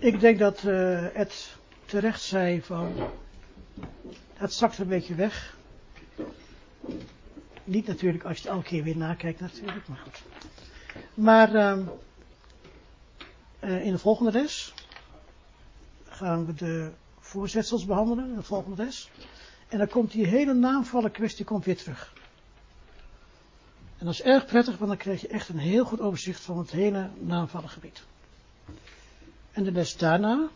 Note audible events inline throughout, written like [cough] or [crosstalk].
Ik denk dat uh, het terecht zei van, het zakt een beetje weg. Niet natuurlijk als je het elke keer weer nakijkt natuurlijk, maar goed. Maar uh, uh, in de volgende les gaan we de voorzetsels behandelen, in de volgende les. En dan komt die hele naamvallen kwestie komt weer terug. En dat is erg prettig, want dan krijg je echt een heel goed overzicht van het hele naamvallengebied. En de les daarna,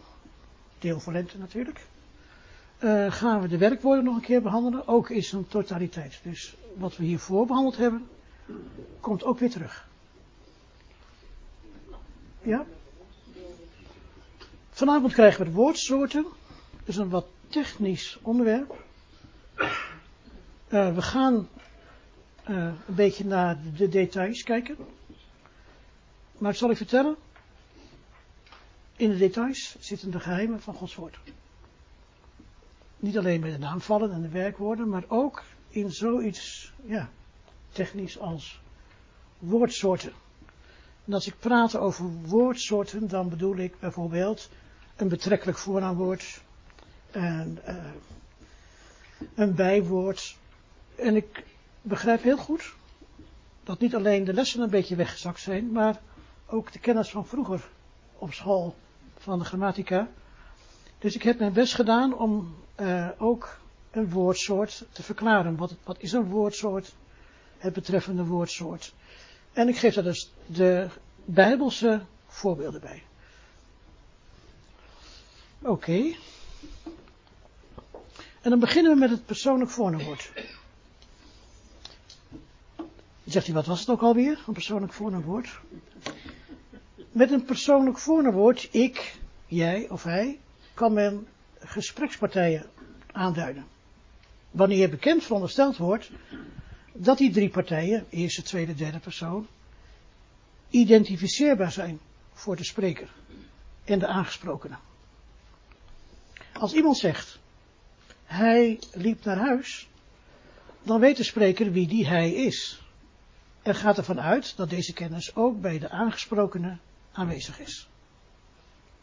deel voor lente natuurlijk, uh, gaan we de werkwoorden nog een keer behandelen, ook in zijn totaliteit. Dus wat we hiervoor behandeld hebben, komt ook weer terug. Ja? Vanavond krijgen we de woordsoorten. Dat is een wat technisch onderwerp. Uh, we gaan uh, een beetje naar de details kijken. Maar zal ik vertellen? In de details zitten de geheimen van Gods woord. Niet alleen bij de naamvallen en de werkwoorden, maar ook in zoiets ja, technisch als woordsoorten. En als ik praat over woordsoorten, dan bedoel ik bijvoorbeeld een betrekkelijk voornaamwoord, een, uh, een bijwoord. En ik begrijp heel goed dat niet alleen de lessen een beetje weggezakt zijn, maar ook de kennis van vroeger op school van de grammatica. Dus ik heb mijn best gedaan om uh, ook een woordsoort te verklaren. Wat, wat is een woordsoort? Het betreffende woordsoort. En ik geef daar dus de bijbelse voorbeelden bij. Oké. En dan beginnen we met het persoonlijk voornaamwoord. Zegt hij, wat was het ook alweer? Een persoonlijk voornaamwoord. Met een persoonlijk voornaamwoord, ik, jij of hij, kan men gesprekspartijen aanduiden. Wanneer bekend verondersteld wordt dat die drie partijen, eerste, tweede, derde persoon, identificeerbaar zijn voor de spreker en de aangesprokene. Als iemand zegt, hij liep naar huis, dan weet de spreker wie die hij is. En gaat ervan uit dat deze kennis ook bij de aangesprokene aanwezig is.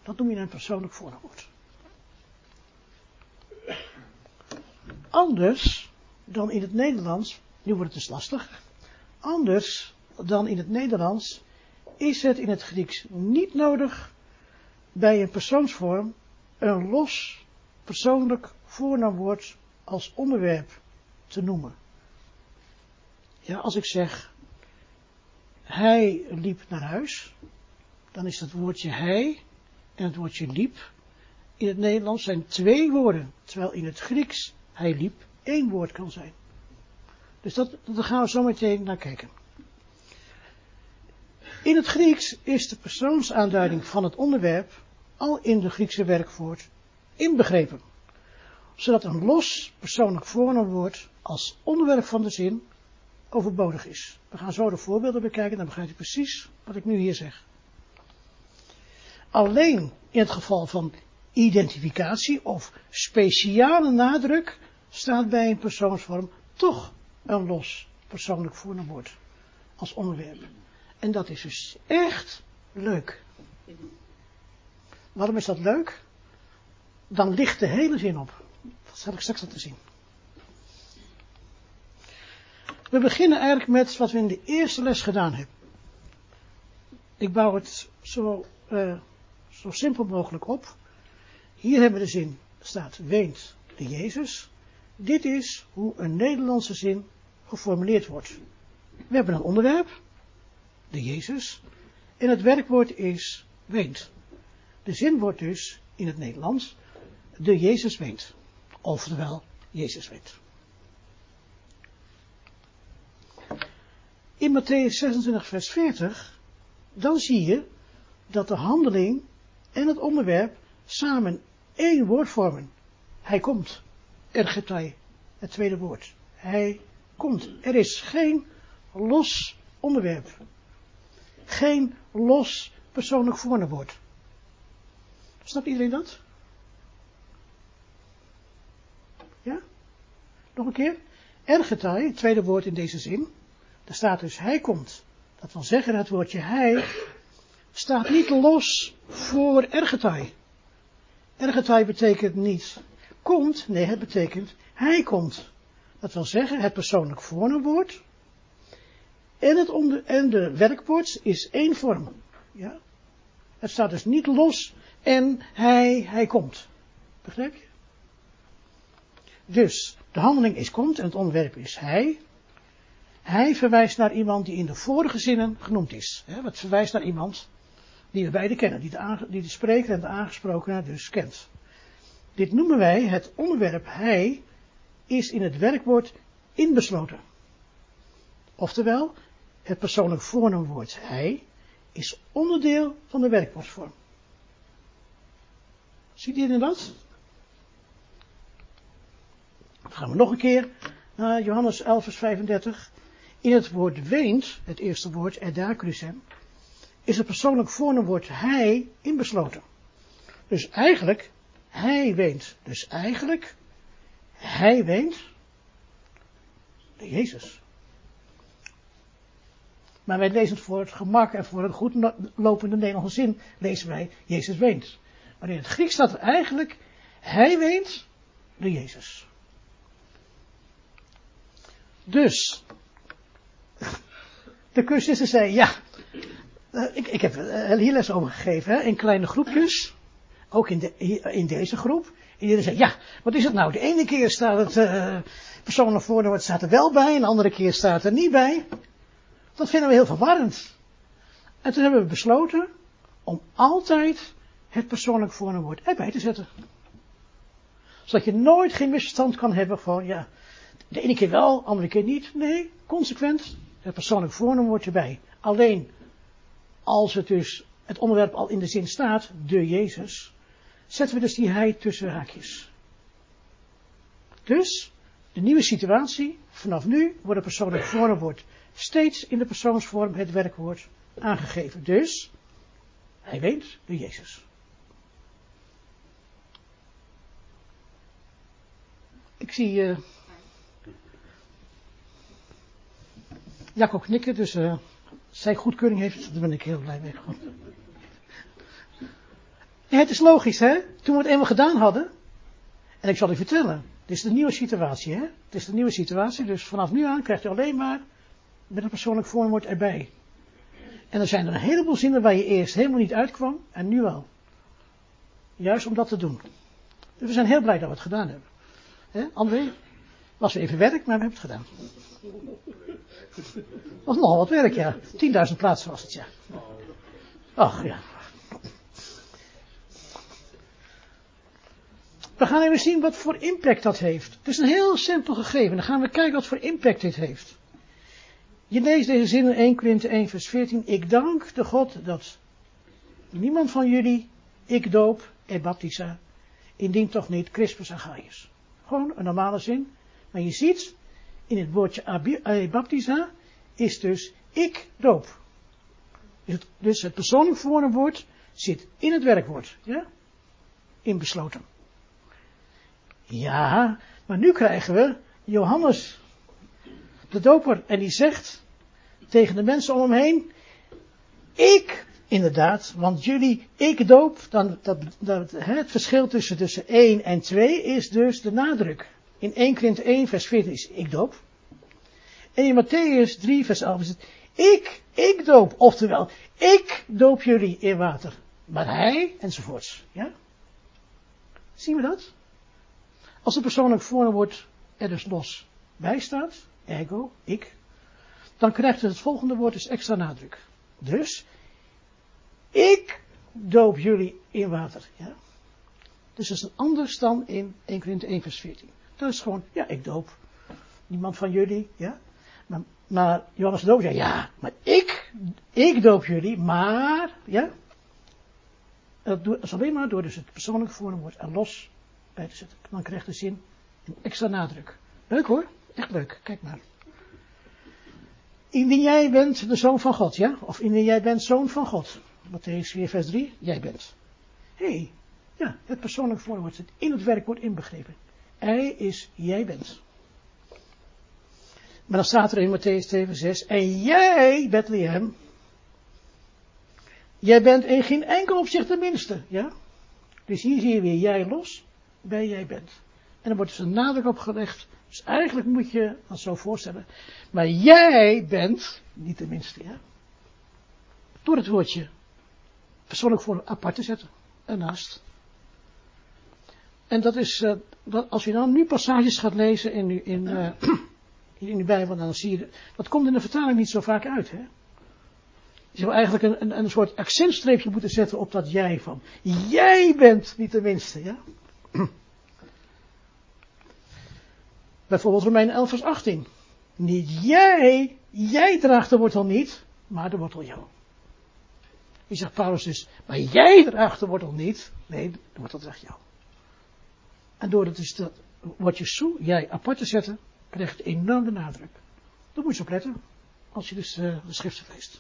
Dat noem je een persoonlijk voornaamwoord. Anders dan in het Nederlands, nu wordt het dus lastig, anders dan in het Nederlands is het in het Grieks niet nodig bij een persoonsvorm een los persoonlijk voornaamwoord als onderwerp te noemen. Ja, als ik zeg, hij liep naar huis, dan is het woordje hij en het woordje liep in het Nederlands zijn twee woorden, terwijl in het Grieks hij liep één woord kan zijn. Dus dat, daar gaan we zo meteen naar kijken. In het Grieks is de persoonsaanduiding van het onderwerp al in de Griekse werkwoord inbegrepen. Zodat een los persoonlijk voornaamwoord als onderwerp van de zin overbodig is. We gaan zo de voorbeelden bekijken, dan begrijp je precies wat ik nu hier zeg. Alleen in het geval van identificatie of speciale nadruk staat bij een persoonsvorm toch een los persoonlijk voornaamwoord als onderwerp. En dat is dus echt leuk. Waarom is dat leuk? Dan ligt de hele zin op. Dat zal ik straks laten zien. We beginnen eigenlijk met wat we in de eerste les gedaan hebben. Ik bouw het zo, uh, zo simpel mogelijk op. Hier hebben we de zin, staat weent de Jezus. Dit is hoe een Nederlandse zin geformuleerd wordt. We hebben een onderwerp, de Jezus, en het werkwoord is weent. De zin wordt dus in het Nederlands de Jezus weent. Oftewel, Jezus weent. In Matthäus 26, vers 40, dan zie je dat de handeling en het onderwerp samen één woord vormen. Hij komt. Ergetai, het tweede woord. Hij komt. Er is geen los onderwerp. Geen los persoonlijk voornaamwoord. Snapt iedereen dat? Ja? Nog een keer. Ergetai, het tweede woord in deze zin. Er staat dus hij komt. Dat wil zeggen het woordje hij staat niet los voor ergetai. Ergetai betekent niet komt, nee, het betekent hij komt. Dat wil zeggen, het persoonlijk voornaamwoord en, het onder, en de werkwoord is één vorm. Ja? Het staat dus niet los en hij, hij komt. Begrijp je? Dus, de handeling is komt en het onderwerp is hij. Hij verwijst naar iemand die in de vorige zinnen genoemd is. Het verwijst naar iemand die we beide kennen, die de, die de spreker en de aangesprokene dus kent. Dit noemen wij het onderwerp hij is in het werkwoord inbesloten. Oftewel, het persoonlijk voornaamwoord hij is onderdeel van de werkwoordsvorm. Ziet iedereen dat? Dan gaan we nog een keer naar Johannes 11 vers 35. In het woord weent, het eerste woord, edacrusem, is het persoonlijk voornaamwoord hij inbesloten. Dus eigenlijk, hij weent. Dus eigenlijk, hij weent de Jezus. Maar wij lezen het voor het gemak en voor een goed lopende Nederlandse zin, lezen wij, Jezus weent. Maar in het Grieks staat er eigenlijk, hij weent de Jezus. Dus, de cursisten zei, ja, ik, ik heb hier les over gegeven, in kleine groepjes, ook in, de, in deze groep. En iedereen zei, ja, wat is het nou? De ene keer staat het uh, persoonlijk voornaamwoord staat er wel bij, en de andere keer staat er niet bij. Dat vinden we heel verwarrend. En toen hebben we besloten om altijd het persoonlijk voornaamwoord erbij te zetten. Zodat je nooit geen misverstand kan hebben van, ja, de ene keer wel, de andere keer niet. Nee, consequent het persoonlijk voornaamwoord erbij. Alleen als het dus het onderwerp al in de zin staat, de Jezus, zetten we dus die hij tussen haakjes. Dus, de nieuwe situatie, vanaf nu wordt het persoonlijk voornaamwoord steeds in de persoonsvorm het werkwoord aangegeven. Dus, hij weet de Jezus. Ik zie uh, Jacob knikken, dus uh, zij goedkeuring heeft, daar ben ik heel blij mee. Ja, het is logisch, hè? Toen we het eenmaal gedaan hadden, en ik zal u vertellen, dit is de nieuwe situatie, hè? Het is de nieuwe situatie, dus vanaf nu aan krijgt u alleen maar met een persoonlijk voorwoord erbij. En er zijn er een heleboel zinnen waar je eerst helemaal niet uitkwam en nu wel. Juist om dat te doen. Dus we zijn heel blij dat we het gedaan hebben. He, André, was even werk, maar we hebben het gedaan. Was nogal wat werk, ja. 10.000 plaatsen was het, ja. Ach, ja. We gaan even zien wat voor impact dat heeft. Het is een heel simpel gegeven. Dan gaan we kijken wat voor impact dit heeft. Je leest deze zin in 1 Korinthe 1 vers 14. Ik dank de God dat niemand van jullie ik doop en baptisa, indien toch niet Crispus en Gaius. Gewoon een normale zin. Maar je ziet, in het woordje baptisa is dus ik doop. Dus het persoonlijk voornaamwoord zit in het werkwoord. Ja? Inbesloten. Ja, maar nu krijgen we Johannes de doper. En die zegt tegen de mensen om hem heen, ik, inderdaad, want jullie, ik doop, dan, dat, dat, het verschil tussen, tussen 1 en 2 is dus de nadruk. In 1 Korinthe 1 vers 14 is ik doop. En in Matthäus 3 vers 11 is het, ik, ik doop, oftewel, ik doop jullie in water. Maar hij, enzovoorts. Ja? Zien we dat? Als een persoonlijk voornaamwoord er dus los bij staat, ego, ik, dan krijgt het het volgende woord dus extra nadruk. Dus, ik doop jullie in water. Ja? Dus dat is anders dan in 1 Korinthe 1 vers 14. Dat is gewoon, ja, ik doop. Niemand van jullie, ja. Maar, maar Johannes Doop zei, ja, maar ik, ik doop jullie, maar, ja. Dat is alleen maar door dus het persoonlijke voornaamwoord er los bij te zetten. Dan krijgt de zin een extra nadruk. Leuk hoor, echt leuk, kijk maar. Indien jij bent de zoon van God, ja? Of indien jij bent zoon van God. Matthäus 4 vers 3, jij bent. Hé, hey, ja, het persoonlijke voorwoord zit in het werkwoord inbegrepen. Hij is, jij bent. Maar dan staat er in Matthäus 2 vers 6, en jij, Bethlehem, Jij bent in geen enkel opzicht de minste, ja? Dus hier zie je weer jij los, bij jij bent. En dan wordt dus een nadruk op gelegd. Dus eigenlijk moet je dat zo voorstellen. Maar jij bent niet de minste, ja? Door het woordje persoonlijk voor apart te zetten. Ernaast. En dat is, uh, dat, als je dan nu passages gaat lezen in, in, uh, [clears throat] in de Bijbel, dan zie je, dat komt in de vertaling niet zo vaak uit, hè? Je zou eigenlijk een, een, een soort accentstreepje moeten zetten op dat jij van. Jij bent niet de minste, ja? [clears throat] Bijvoorbeeld Romein 11 vers 18. Niet jij, jij draagt de wortel niet, maar de wortel jou. Die zegt Paulus dus, maar jij draagt de wortel niet, nee, de wortel draagt jou. En door het dus dat je zo, jij apart te zetten, krijg je enorm de nadruk. Daar moet je op letten, als je dus uh, de schriften leest.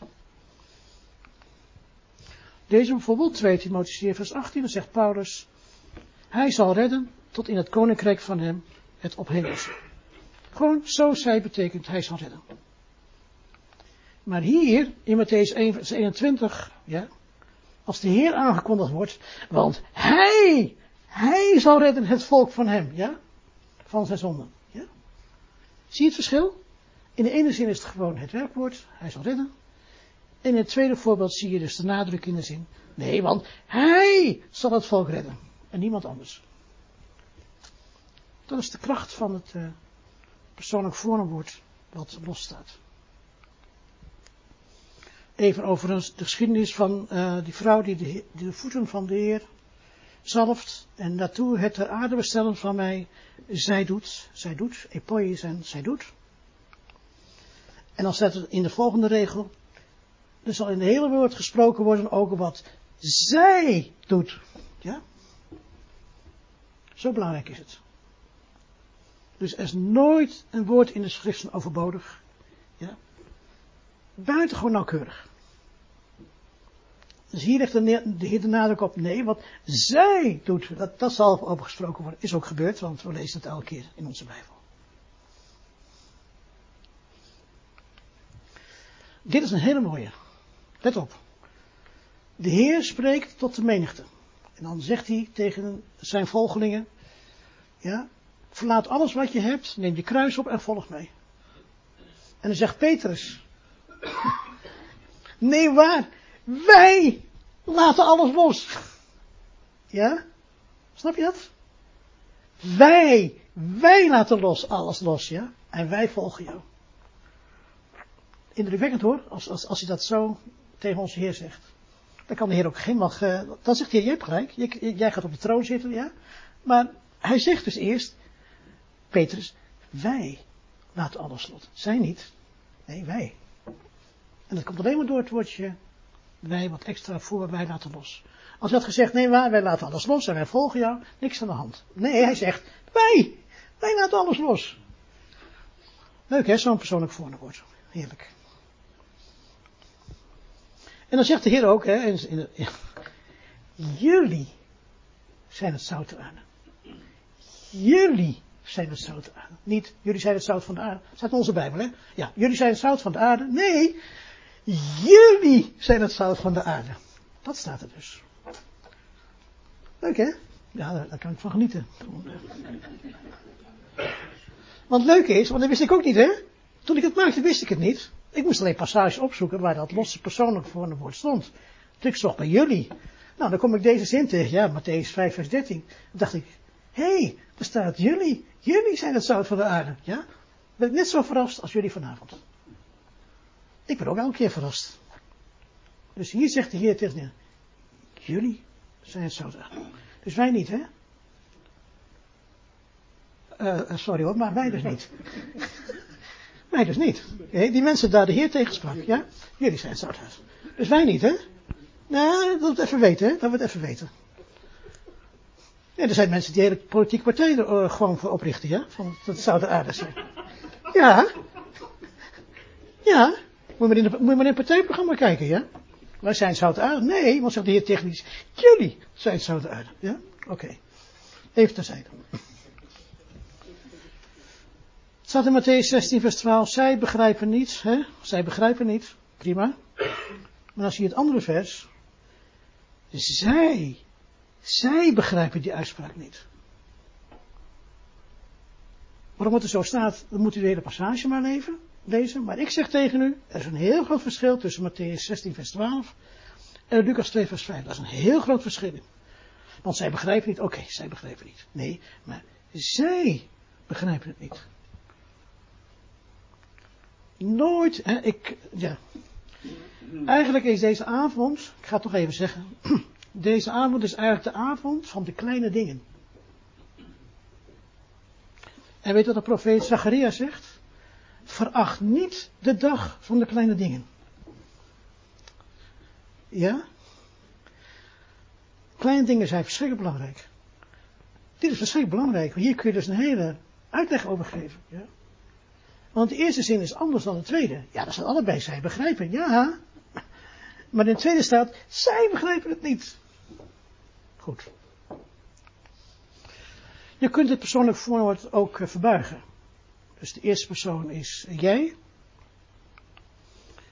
Deze bijvoorbeeld, 2 Timotheüs 4 vers 18, dan zegt Paulus, hij zal redden tot in het koninkrijk van hem het ophemelse. Gewoon zo zij betekent hij zal redden. Maar hier, in Matthäus 1 vers 21, ja, als de Heer aangekondigd wordt, want hij, hij zal redden het volk van hem, ja, van zijn zonden. Ja. Zie je het verschil? In de ene zin is het gewoon het werkwoord, hij zal redden. En in het tweede voorbeeld zie je dus de nadruk in de zin, nee, want hij zal het volk redden en niemand anders. Dat is de kracht van het uh, persoonlijk voornaamwoord wat losstaat. Even over de geschiedenis van uh, die vrouw die de, de, voeten van de Heer zalft en daartoe het ter aarde bestellen van mij, zij doet, zij doet, epoïs en zij doet. En dan staat er in de volgende regel, er zal in de hele woord gesproken worden over wat zij doet. Ja? Zo belangrijk is het. Dus er is nooit een woord in de schriften overbodig. Ja? Buitengewoon nauwkeurig. Dus hier legt de, de de nadruk op, nee, wat zij doet, dat, dat zal over gesproken worden, is ook gebeurd, want we lezen het elke keer in onze Bijbel. Dit is een hele mooie. Let op. De Heer spreekt tot de menigte. En dan zegt hij tegen zijn volgelingen, ja, verlaat alles wat je hebt, neem je kruis op en volg mij. En dan zegt Petrus, nee waar, wij laten alles los. Ja? Snap je dat? Wij, wij laten los, alles los, ja? En wij volgen jou. Indrukwekkend hoor, als, als, als je dat zo tegen onze Heer zegt. Dan kan de Heer ook geen mag, uh, dan zegt hij, je hebt gelijk, jij gaat op de troon zitten, ja? Maar hij zegt dus eerst, Petrus, wij laten alles los. Zij niet. Nee, wij. En dat komt alleen maar door het woordje wij wat extra voor, wij laten los. Als hij had gezegd, nee, wij, wij laten alles los en wij volgen jou, niks aan de hand. Nee, hij zegt, wij, wij laten alles los. Leuk hè, zo'n persoonlijk voornaamwoord. Heerlijk. En dan zegt de Heer ook, hè, in, in, jullie zijn het zout aarde. Jullie zijn het zout aarde. Niet, jullie zijn het zout van de aarde. Dat staat in onze Bijbel, hè? Ja, jullie zijn het zout van de aarde. Nee, Jullie zijn het zout van de aarde. Dat staat er dus. Leuk hè? Ja, daar, kan ik van genieten. Want leuk is, want dat wist ik ook niet hè. Toen ik het maakte wist ik het niet. Ik moest alleen passages opzoeken waar dat losse persoonlijk voor een woord stond. Dus ik zocht bij jullie. Nou, dan kom ik deze zin tegen, ja, Matthäus 5 vers 13. Dan dacht ik, hé, hey, er staat jullie. Jullie zijn het zout van de aarde. Ja? Ben ik net zo verrast als jullie vanavond. Ik ben ook elke keer verrast. Dus hier zegt de Heer tegen jullie zijn het zout. Dus wij niet, hè? Uh, sorry hoor, maar wij dus niet. [laughs] wij dus niet. Die mensen daar de Heer tegen sprak, ja? Jullie zijn het zouthuis. Dus wij niet, hè? Nou, dat we het even weten, hè? Dat we het even weten. Er zijn mensen die hele politieke partijen er uh, gewoon voor oprichten, ja? Van het zouden aarde zijn. Ja. Ja. Moet maar in, maar in het partijprogramma kijken, ja? Wij zijn zout. Nee, want zegt de heer technisch. Jullie zijn zout. Ja? Oké. Okay. Even terzijde. Het staat in Matthäus 16 vers 12. Zij begrijpen niets. Hè? Zij begrijpen niet. Prima. Maar als je het andere vers. zij, zij begrijpen die uitspraak niet. Waarom het er zo staat, dan moet u de hele passage maar leven, lezen. Maar ik zeg tegen u, er is een heel groot verschil tussen Matthäus 16 vers 12 en Lucas 2 vers 5. Dat is een heel groot verschil. Want zij begrijpen niet, oké, zij begrijpen niet. Nee, maar zij begrijpen het niet. Nooit, hè, ik, ja. Eigenlijk is deze avond, ik ga het toch even zeggen, [clears throat] deze avond is eigenlijk de avond van de kleine dingen. En weet wat de profeet Zacharia zegt? Veracht niet de dag van de kleine dingen. Ja? Kleine dingen zijn verschrikkelijk belangrijk. Dit is verschrikkelijk belangrijk, want hier kun je dus een hele uitleg over geven. Ja? Want de eerste zin is anders dan de tweede. Ja, dat zijn allebei zij begrijpen, ja. Maar in de tweede staat, zij begrijpen het niet. Goed. Je kunt het persoonlijk voorwoord ook eh, verbuigen. Dus de eerste persoon is jij.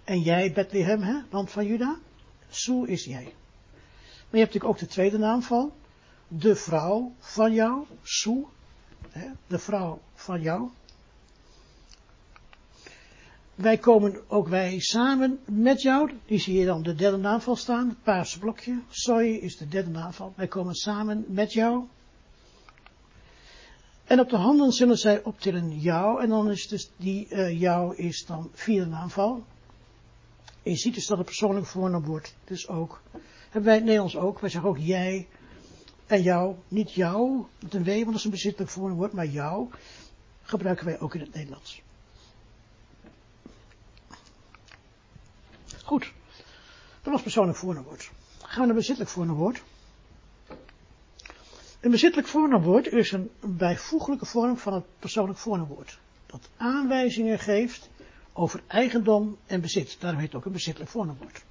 En jij, Bethlehem, hè, land van Juda. Soe is jij. Maar je hebt natuurlijk ook de tweede naamval. De vrouw van jou, Soe. Hè, de vrouw van jou. Wij komen ook wij samen met jou. Die zie je dan de derde naamval staan. Het paarse blokje. Soy is de derde naamval. Wij komen samen met jou. En op de handen zullen zij optillen jou. En dan is dus die uh, jou is dan vierde naamval. En je ziet dus dat het persoonlijk voornaam wordt. Dus ook. Hebben wij in het Nederlands ook. Wij zeggen ook jij en jou. Niet jou met een W, want dat is een bezittelijk voornaamwoord. Maar jou gebruiken wij ook in het Nederlands. Goed. Dat was persoonlijk voornaamwoord. Gaan we naar bezittelijk voornaamwoord. Een bezittelijk voornaamwoord is een bijvoeglijke vorm van het persoonlijk voornaamwoord. Dat aanwijzingen geeft over eigendom en bezit. Daarom heet het ook een bezittelijk voornaamwoord.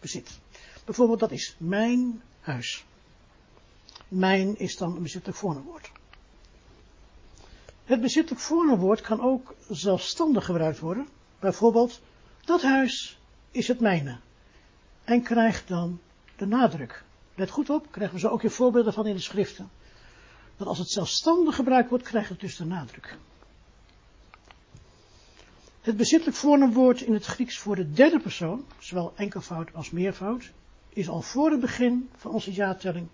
Bezit. Bijvoorbeeld dat is mijn huis. Mijn is dan een bezittelijk voornaamwoord. Het bezittelijk voornaamwoord kan ook zelfstandig gebruikt worden. Bijvoorbeeld, dat huis is het mijne. En krijgt dan de nadruk. Let goed op, krijgen we zo ook weer voorbeelden van in de schriften. Dat als het zelfstandig gebruikt wordt, krijgt het dus de nadruk. Het bezittelijk voornaamwoord in het Grieks voor de derde persoon, zowel enkelvoud als meervoud, is al voor het begin van onze jaartelling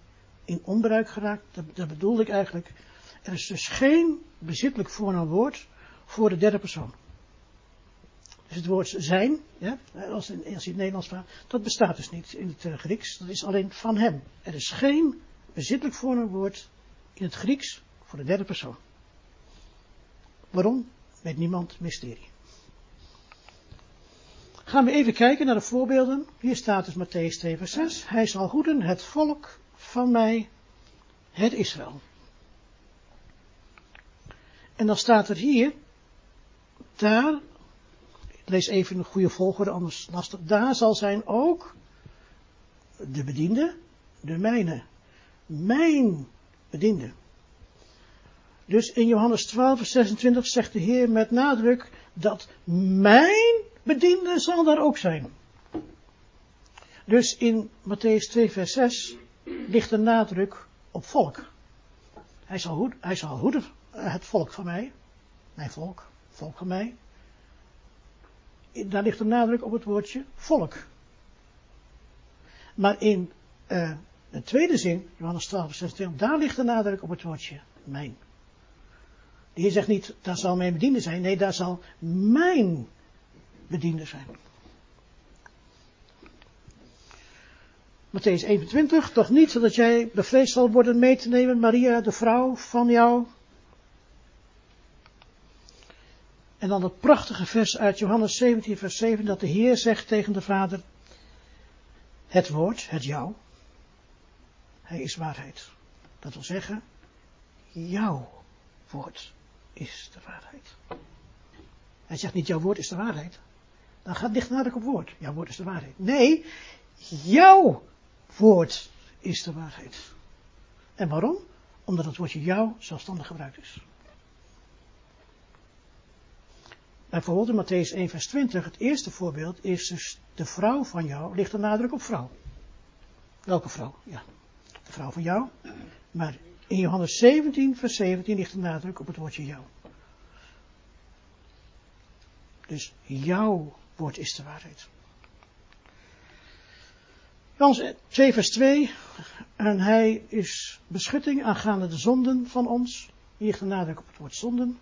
in onbruik geraakt. Dat, dat bedoelde ik eigenlijk. Er is dus geen bezittelijk voornaamwoord voor de derde persoon. Dus het woord zijn, ja, als, in, als in het Nederlands vraagt, dat bestaat dus niet in het uh, Grieks. Dat is alleen van hem. Er is geen bezittelijk voornaamwoord in het Grieks voor de derde persoon. Waarom? Weet niemand mysterie. Gaan we even kijken naar de voorbeelden. Hier staat dus Matthäus 2 vers 6. Hij zal hoeden het volk van mij, het Israël. En dan staat er hier, daar lees even een goede volgorde, anders lastig. Daar zal zijn ook de bediende, de mijne. Mijn bediende. Dus in Johannes 12, vers 26 zegt de Heer met nadruk dat mijn bediende zal daar ook zijn. Dus in Matthäus 2, vers 6 ligt de nadruk op volk. Hij zal, hoed, hij zal hoeden het volk van mij, mijn volk, volk van mij, daar ligt de nadruk op het woordje volk. Maar in uh, de tweede zin, Johannes 12, 26, daar ligt de nadruk op het woordje mijn. De zegt niet, daar zal mijn bediende zijn. Nee, daar zal mijn bediende zijn. Matthäus 21, toch niet zodat jij bevreesd zal worden mee te nemen, Maria, de vrouw van jou, En dan het prachtige vers uit Johannes 17, vers 7, dat de Heer zegt tegen de Vader, het woord, het jou, hij is waarheid. Dat wil zeggen, jouw woord is de waarheid. Hij zegt niet, jouw woord is de waarheid. Dan gaat dicht naar op woord. Jouw woord is de waarheid. Nee, jouw woord is de waarheid. En waarom? Omdat het woordje jou zelfstandig gebruikt is. Bijvoorbeeld in Matthäus 1 vers 20, het eerste voorbeeld is dus de vrouw van jou, ligt de nadruk op vrouw. Welke vrouw? Ja, de vrouw van jou. Maar in Johannes 17, vers 17 ligt de nadruk op het woordje jou. Dus jouw woord is de waarheid. Johannes 2 vers 2. En hij is beschutting aangaande de zonden van ons. Hier ligt de nadruk op het woord zonden.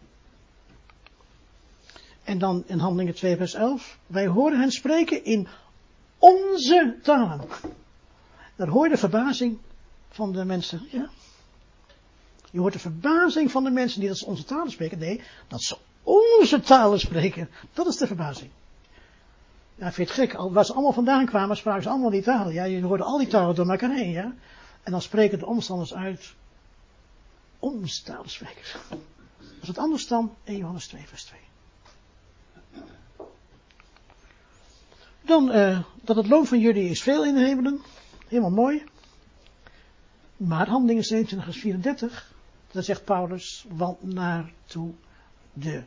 En dan in Handelingen 2 vers 11. Wij horen hen spreken in onze talen. Daar hoor je de verbazing van de mensen. Ja? Je hoort de verbazing van de mensen die dat ze onze talen spreken. Nee, dat ze onze talen spreken. Dat is de verbazing. Ja, vind het gek. Waar ze allemaal vandaan kwamen, spraken ze allemaal die talen. Ja, je hoorde al die talen door elkaar heen, ja. En dan spreken de omstanders uit. Onze talensprekers. Dat is anders dan 1 Johannes 2 vers 2. Dan uh, dat het loon van jullie is veel in de hemelen. Helemaal mooi. Maar handelingen 27 vers 34. Dan zegt Paulus, want naartoe de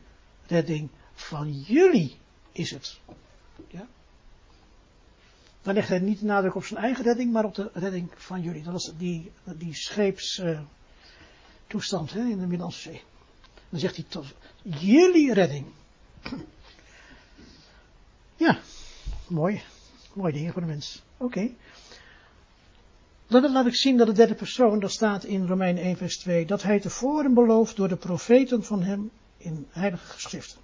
redding van jullie is het. Ja? Dan legt hij niet de nadruk op zijn eigen redding, maar op de redding van jullie. Dat is die, die scheepstoestand uh, in de Middellandse Zee. Dan zegt hij toch, jullie redding. [clears throat] Ja, mooi. Mooi dingen voor de mens. Oké. Dan laat ik zien dat de derde persoon, dat staat in Romein 1 vers 2, dat hij tevoren belooft door de profeten van hem in heilige geschriften.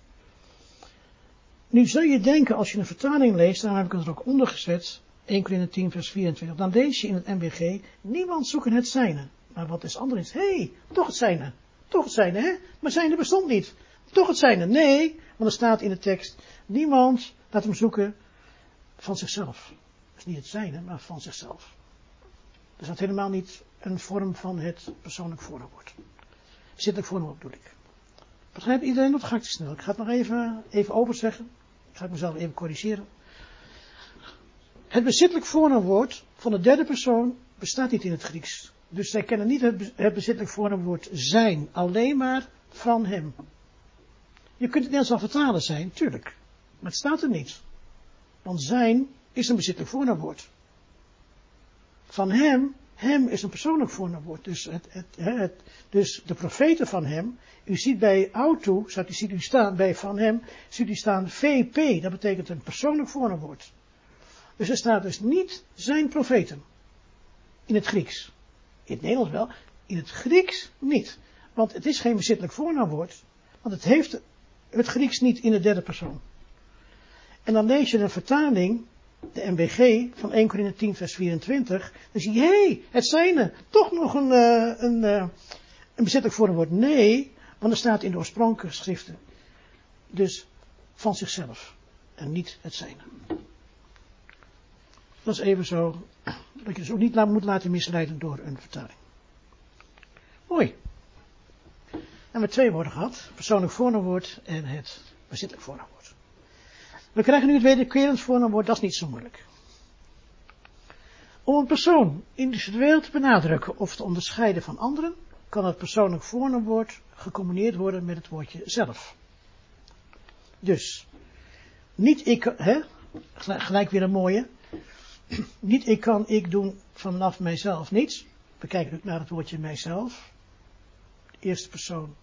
Nu zou je denken, als je een vertaling leest, dan heb ik het er ook onder gezet, 1 Corinthië 10 vers 24, dan lees je in het MBG, niemand zoeken het zijne. Maar wat is anders? Hé, hey, toch het zijne. Toch het zijne, hè? Maar zijne bestond niet. Toch het zijne. Nee, want er staat in de tekst, niemand laat hem zoeken van zichzelf. Is niet het zijne, maar van zichzelf. Dus dat helemaal niet een vorm van het persoonlijk voornaamwoord. Zittelijk voornaamwoord bedoel ik. Begrijpt iedereen dat? Ga ik te snel. Ik ga het nog even, even overzeggen. Ik ga mezelf even corrigeren. Het bezittelijk voornaamwoord van de derde persoon bestaat niet in het Grieks. Dus zij kennen niet het, bezittelijk voornaamwoord zijn, alleen maar van hem. Je kunt het net wel vertalen zijn, tuurlijk. Maar het staat er niet. Want zijn is een bezittelijk voornaamwoord. Van hem, hem is een persoonlijk voornaamwoord. Dus, het, het, het, dus de profeten van hem, u ziet bij auto, u ziet u staan bij van hem, ziet u staan VP, dat betekent een persoonlijk voornaamwoord. Dus er staat dus niet zijn profeten. In het Grieks. In het Nederlands wel, in het Grieks niet. Want het is geen bezittelijk voornaamwoord. Want het heeft het Grieks niet in de derde persoon. En dan lees je een vertaling, de MBG, van 1 Corinthië 10 vers 24. Dan zie je, hé, hey, het zijn er. Toch nog een, uh, een, uh, een voornaamwoord. Nee, want er staat in de oorspronkelijke schriften. Dus van zichzelf. En niet het zijne. Dat is even zo, dat je dus ook niet moet laten misleiden door een vertaling. Mooi. En we twee woorden gehad. Persoonlijk voornaamwoord en het bezittelijk voornaamwoord. We krijgen nu het wederkerend voornaamwoord, dat is niet zo moeilijk. Om een persoon individueel te benadrukken of te onderscheiden van anderen, kan het persoonlijk voornaamwoord gecombineerd worden met het woordje zelf. Dus, niet ik, hè, gelijk weer een mooie, [clears throat] niet ik kan ik doen vanaf mijzelf niets. We kijken ook naar het woordje mijzelf. De eerste persoon,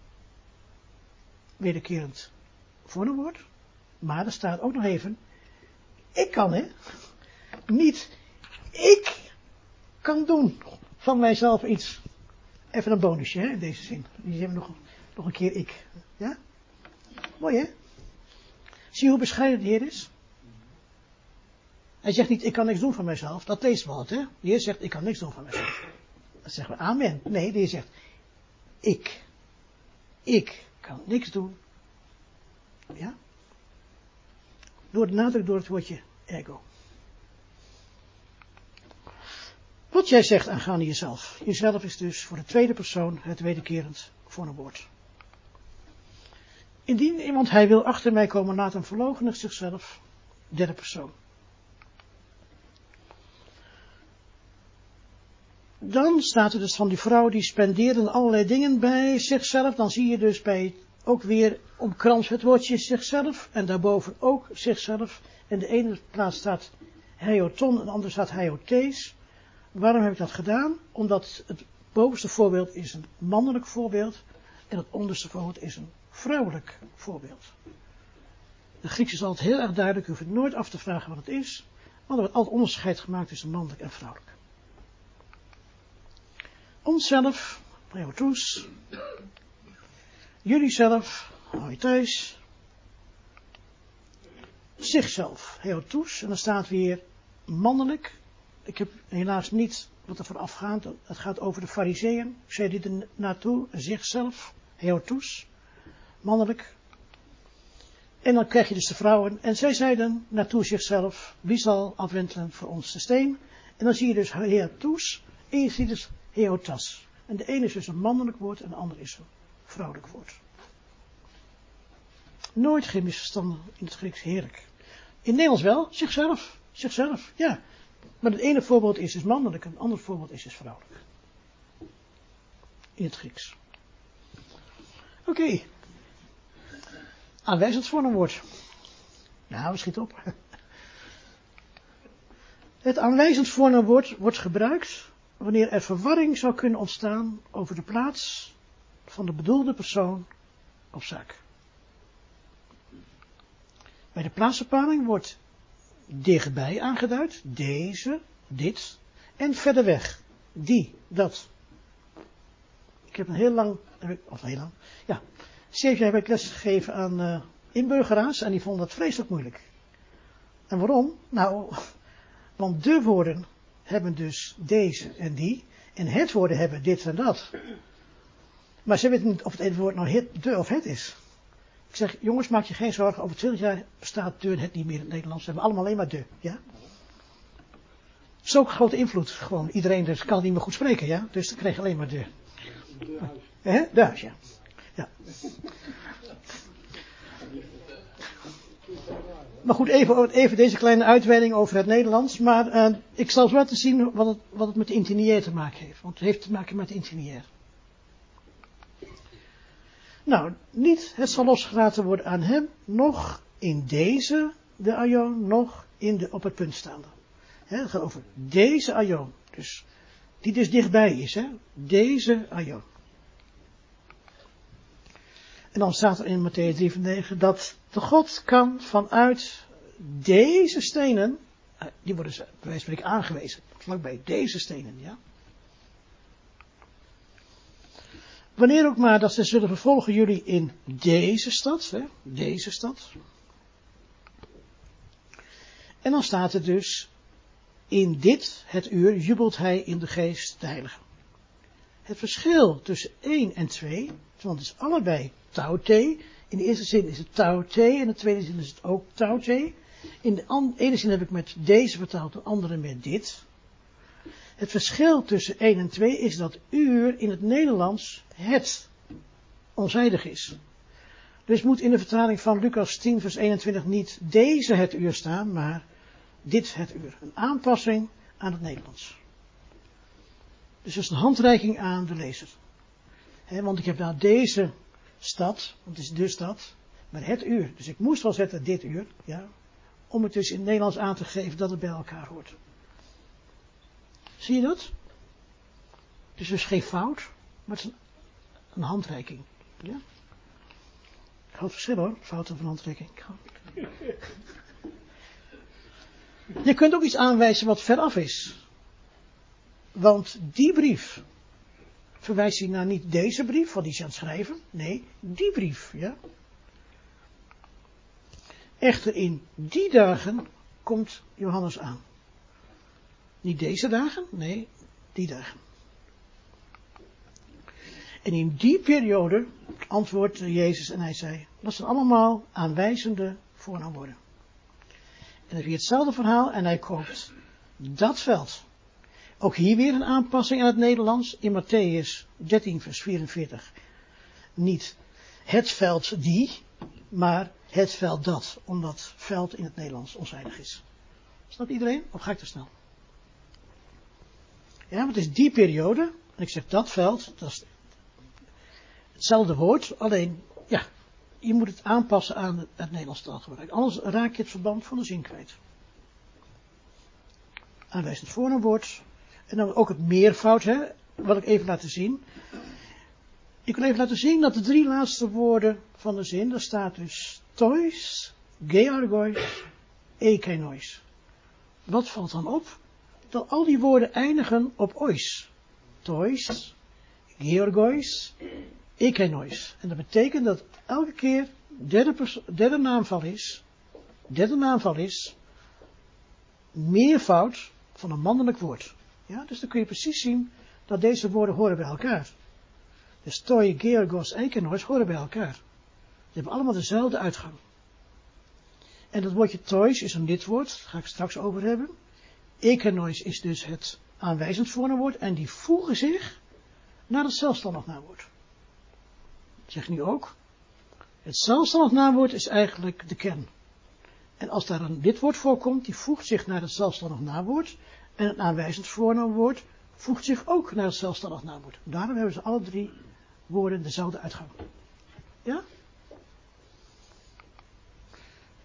wederkerend voornaamwoord. Maar er staat ook nog even, ik kan hè, niet, ik kan doen van mijzelf iets. Even een bonusje hè, in deze zin. Die hebben nog, nog een keer ik. Ja? Mooi hè? Zie je hoe bescheiden de Heer is? Hij zegt niet, ik kan niks doen van mijzelf. Dat leest wel het, hè? De Heer zegt, ik kan niks doen van mijzelf. Dan zeggen we, amen. Nee, de Heer zegt, ik. Ik kan niks doen. Ja? Door de nadruk door het woordje ego. Wat jij zegt aangaande jezelf. Jezelf is dus voor de tweede persoon het wederkerend woord. Indien iemand hij wil achter mij komen, laat hem verloochenen zichzelf. Derde persoon. Dan staat er dus van die vrouw die spendeerde allerlei dingen bij zichzelf. Dan zie je dus bij ook weer omkrans het woordje zichzelf en daarboven ook zichzelf. En de ene plaats staat heoton en de andere staat heothees. Waarom heb ik dat gedaan? Omdat het bovenste voorbeeld is een mannelijk voorbeeld en het onderste voorbeeld is een vrouwelijk voorbeeld. De Grieks is altijd heel erg duidelijk, je hoeft het nooit af te vragen wat het is, maar er wordt altijd onderscheid gemaakt tussen mannelijk en vrouwelijk. Onszelf, Preotus, jullie zelf, je thuis, zichzelf, Heotus, en dan staat weer mannelijk. Ik heb helaas niet wat er vooraf gaat. Het gaat over de fariseeën. Zei dit er naartoe, zichzelf, Heotus, mannelijk. En dan krijg je dus de vrouwen. En zij zeiden naartoe zichzelf, wie zal afwentelen voor ons de steen? En dan zie je dus Heotus, en je ziet dus Heotas. En de ene is dus een mannelijk woord en de andere is vrouwelijk woord. Nooit geen misverstanden in het Grieks, heerlijk. In Nederlands wel, zichzelf, zichzelf, ja. Maar het ene voorbeeld is dus mannelijk en het andere voorbeeld is dus vrouwelijk. In het Grieks. Oké. Aanwijzend voornaamwoord. Nou, schiet op. [laughs] Het aanwijzend voornaamwoord wordt gebruikt wanneer er verwarring zou kunnen ontstaan over de plaats van de bedoelde persoon of zaak. Bij de plaatsbepaling wordt dichtbij aangeduid, deze, dit, en verder weg, die, dat. Ik heb een heel lang, of heel lang, ja, zeven jaar heb ik les gegeven aan uh, inburgeraars en die vonden dat vreselijk moeilijk. En waarom? Nou, want de woorden hebben dus deze en die, en het woorden hebben dit en dat. Maar ze weten niet of het ene woord nou het, de of het is. Ik zeg, jongens, maak je geen zorgen, over 20 jaar bestaat de het niet meer in het Nederlands. We hebben allemaal alleen maar de, ja. Zo'n grote invloed, gewoon. Iedereen dus kan niet meer goed spreken, ja. Dus dan je alleen maar de. De huis. Ja. ja. Maar goed, even, even, deze kleine uitweiding over het Nederlands. Maar uh, ik zal zo laten zien wat het, wat het met de intinier te maken heeft. Want het heeft te maken met de intinier. Nou, niet het zal losgelaten worden aan hem, nog in deze, de aion, nog in de op het punt staande. het gaat over deze aion. Dus, die dus dichtbij is, hè. Deze aion. En dan staat er in Matthäus 3 van 9 dat de God kan vanuit deze stenen, eh, die worden bij wijze van aangewezen, vlakbij deze stenen, ja. Wanneer ook maar dat ze zullen vervolgen jullie in deze stad, hè, deze stad. En dan staat er dus, in dit, het uur, jubelt hij in de geest de heilige. Het verschil tussen 1 en 2, want het is allebei taute. In de eerste zin is het taute, in de tweede zin is het ook taute. In de ene zin heb ik met deze vertaald, de andere met dit. Het verschil tussen 1 en 2 is dat uur in het Nederlands het onzijdig is. Dus moet in de vertaling van Lucas 10 vers 21 niet deze het uur staan, maar dit het uur. Een aanpassing aan het Nederlands. Dus dat is een handreiking aan de lezer. want ik heb nou deze stad, want het is de stad, maar het uur. Dus ik moest wel zetten dit uur, ja, om het dus in het Nederlands aan te geven dat het bij elkaar hoort. Zie je dat? Het is dus geen fout, maar het is een, handreiking. Ja? Groot verschil hoor, fouten van handreiking. Je kunt ook iets aanwijzen wat veraf is. Want die brief verwijst hij naar niet deze brief, wat hij is aan het schrijven. Nee, die brief, ja. Echter in die dagen komt Johannes aan. Niet deze dagen, nee, die dagen. En in die periode antwoordde Jezus en hij zei, dat zijn allemaal aanwijzende voornaamwoorden. En dan je hetzelfde verhaal en hij koopt dat veld. Ook hier weer een aanpassing aan het Nederlands in Matthäus 13 vers 44. Niet het veld die, maar het veld dat, omdat veld in het Nederlands onzijdig is. Snapt iedereen? Of ga ik te snel? Ja, want het is die periode. En ik zeg dat veld, dat is hetzelfde woord, alleen, ja, je moet het aanpassen aan het, Nederlands taalgebruik. Anders raak je het verband van de zin kwijt. Aanwijzend voornaamwoord, En dan ook het meervoud, hè, wil ik even laten zien. Ik wil even laten zien dat de drie laatste woorden van de zin, daar staat dus tois, georgois, ekenois. Wat valt dan op? Dat al die woorden eindigen op ois. Tois, georgois, ekenois. En dat betekent dat elke keer derde, derde naamval is, derde naamval is, meervoud van een mannelijk woord. Ja, dus dan kun je precies zien dat deze woorden horen bij elkaar. Dus toi, georgos, ekenois horen bij elkaar. Ze hebben allemaal dezelfde uitgang. En dat woordje tois is een lidwoord, daar ga ik straks over hebben. Ekenois is dus het aanwijzend voornaamwoord en die voegen zich naar het zelfstandig naamwoord. Zeg nu ook, het zelfstandig naamwoord is eigenlijk de kern. En als daar een lidwoord voorkomt, die voegt zich naar het zelfstandig naamwoord. En het aanwijzend voornaamwoord voegt zich ook naar het zelfstandig naamwoord. Daarom hebben ze alle drie woorden dezelfde uitgang. Ja?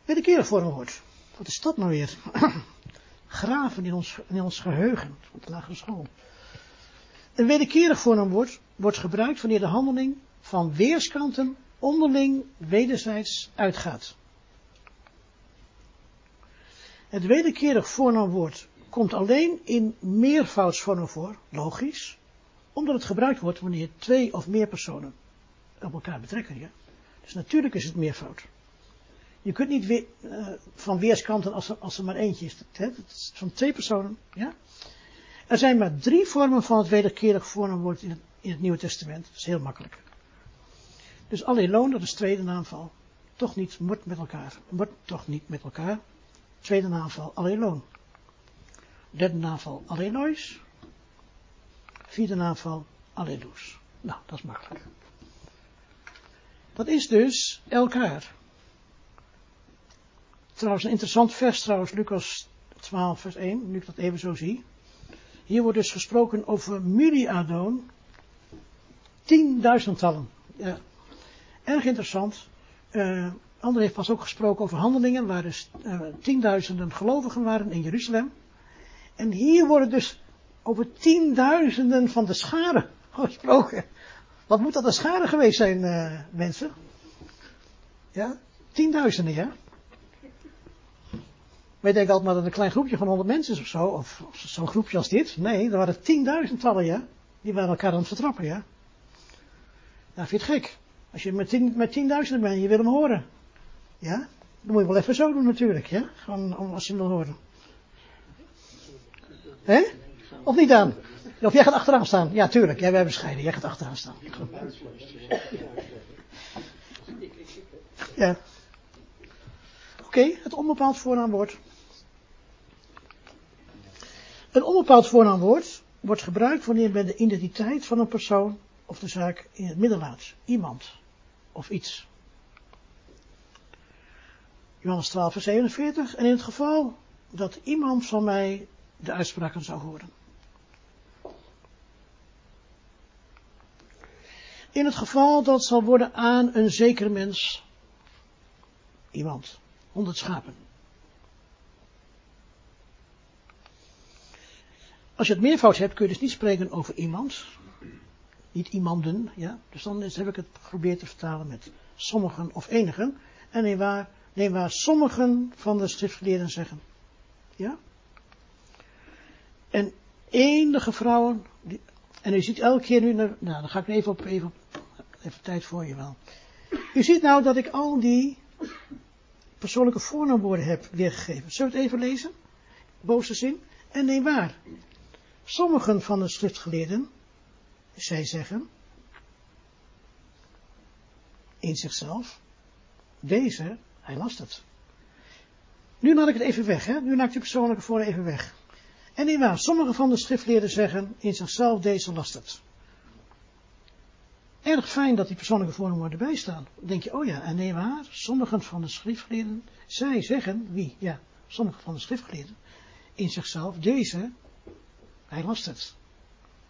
Wederkerig vormwoord. Wat is dat nou weer? [clears throat] Graven in ons, in ons geheugen op de lagere school. Een wederkerig vormwoord wordt gebruikt wanneer de handeling van weerskanten onderling wederzijds uitgaat. Het wederkerig voornaamwoord komt alleen in meervoudsvormen voor, logisch, omdat het gebruikt wordt wanneer twee of meer personen op elkaar betrekken. Ja? Dus natuurlijk is het meervoud. Je kunt niet weer, uh, van weerskanten als er, als er maar eentje is. Het is van twee personen. Ja? Er zijn maar drie vormen van het wederkerig voornaamwoord in het, in het Nieuwe Testament. Dat is heel makkelijk. Dus alleloon, dat is tweede naamval. Toch niet, moet met elkaar. Moet toch niet met elkaar. Tweede naamval, alleloon. Derde naamval, allelois. Vierde naamval, alleluus. Nou, dat is makkelijk. Dat is dus elkaar. Trouwens, een interessant vers trouwens, Lucas 12 vers 1, nu ik dat even zo zie. Hier wordt dus gesproken over myriadoon, tienduizendtallen. Ja, erg interessant. Uh, André heeft pas ook gesproken over handelingen, waar dus uh, tienduizenden gelovigen waren in Jeruzalem. En hier worden dus over tienduizenden van de scharen [laughs] gesproken. Wat moet dat een schade geweest zijn, uh, mensen? Ja, tienduizenden, ja. Wij denken altijd maar dat een klein groepje van honderd mensen is of zo, of, zo'n groepje als dit. Nee, er waren tienduizendtallen, ja. Die waren elkaar aan het vertrappen, ja. Nou, vind je het gek? Als je met, tien, met tienduizenden bent en je wil hem horen. Ja? Dan moet je wel even zo doen natuurlijk, ja. Gewoon als je hem wil horen. Hè? Of niet dan? Of jij gaat achteraan staan? Ja, tuurlijk. Jij bent bescheiden. Jij gaat achteraan staan. Ja. Oké, het onbepaald voornaamwoord. Een onbepaald voornaamwoord wordt gebruikt wanneer men de identiteit van een persoon of de zaak in het midden laat. Iemand of iets. Johannes 12, vers 47. En in het geval dat iemand van mij de uitspraken zou horen. In het geval dat zal worden aan een zekere mens, iemand, honderd schapen. Als je het meervoud hebt, kun je dus niet spreken over iemand. Niet iemanden, ja. Dus dan heb ik het geprobeerd te vertalen met sommigen of enigen. En neem waar, neem waar sommigen van de schriftgeleerden zeggen. Ja. En enige vrouwen, en u ziet elke keer nu, nou dan ga ik even op, even, even tijd voor je wel. U ziet nou dat ik al die persoonlijke voornaamwoorden heb weergegeven. Zullen we het even lezen? Bovenste zin. En neem waar. Sommigen van de schriftgeleerden, zij zeggen, in zichzelf, deze, hij last het. Nu laat ik het even weg, hè? Nu laat ik de persoonlijke voor even weg. En waar, sommige van de schriftleerden zeggen in zichzelf deze last het. Erg fijn dat die persoonlijke voornamen erbij staan. Dan denk je, oh ja, en nee waar, sommigen van de schriftgeleerden, zij zeggen, wie? Ja, sommige van de schriftgeleerden, in zichzelf, deze, hij last het.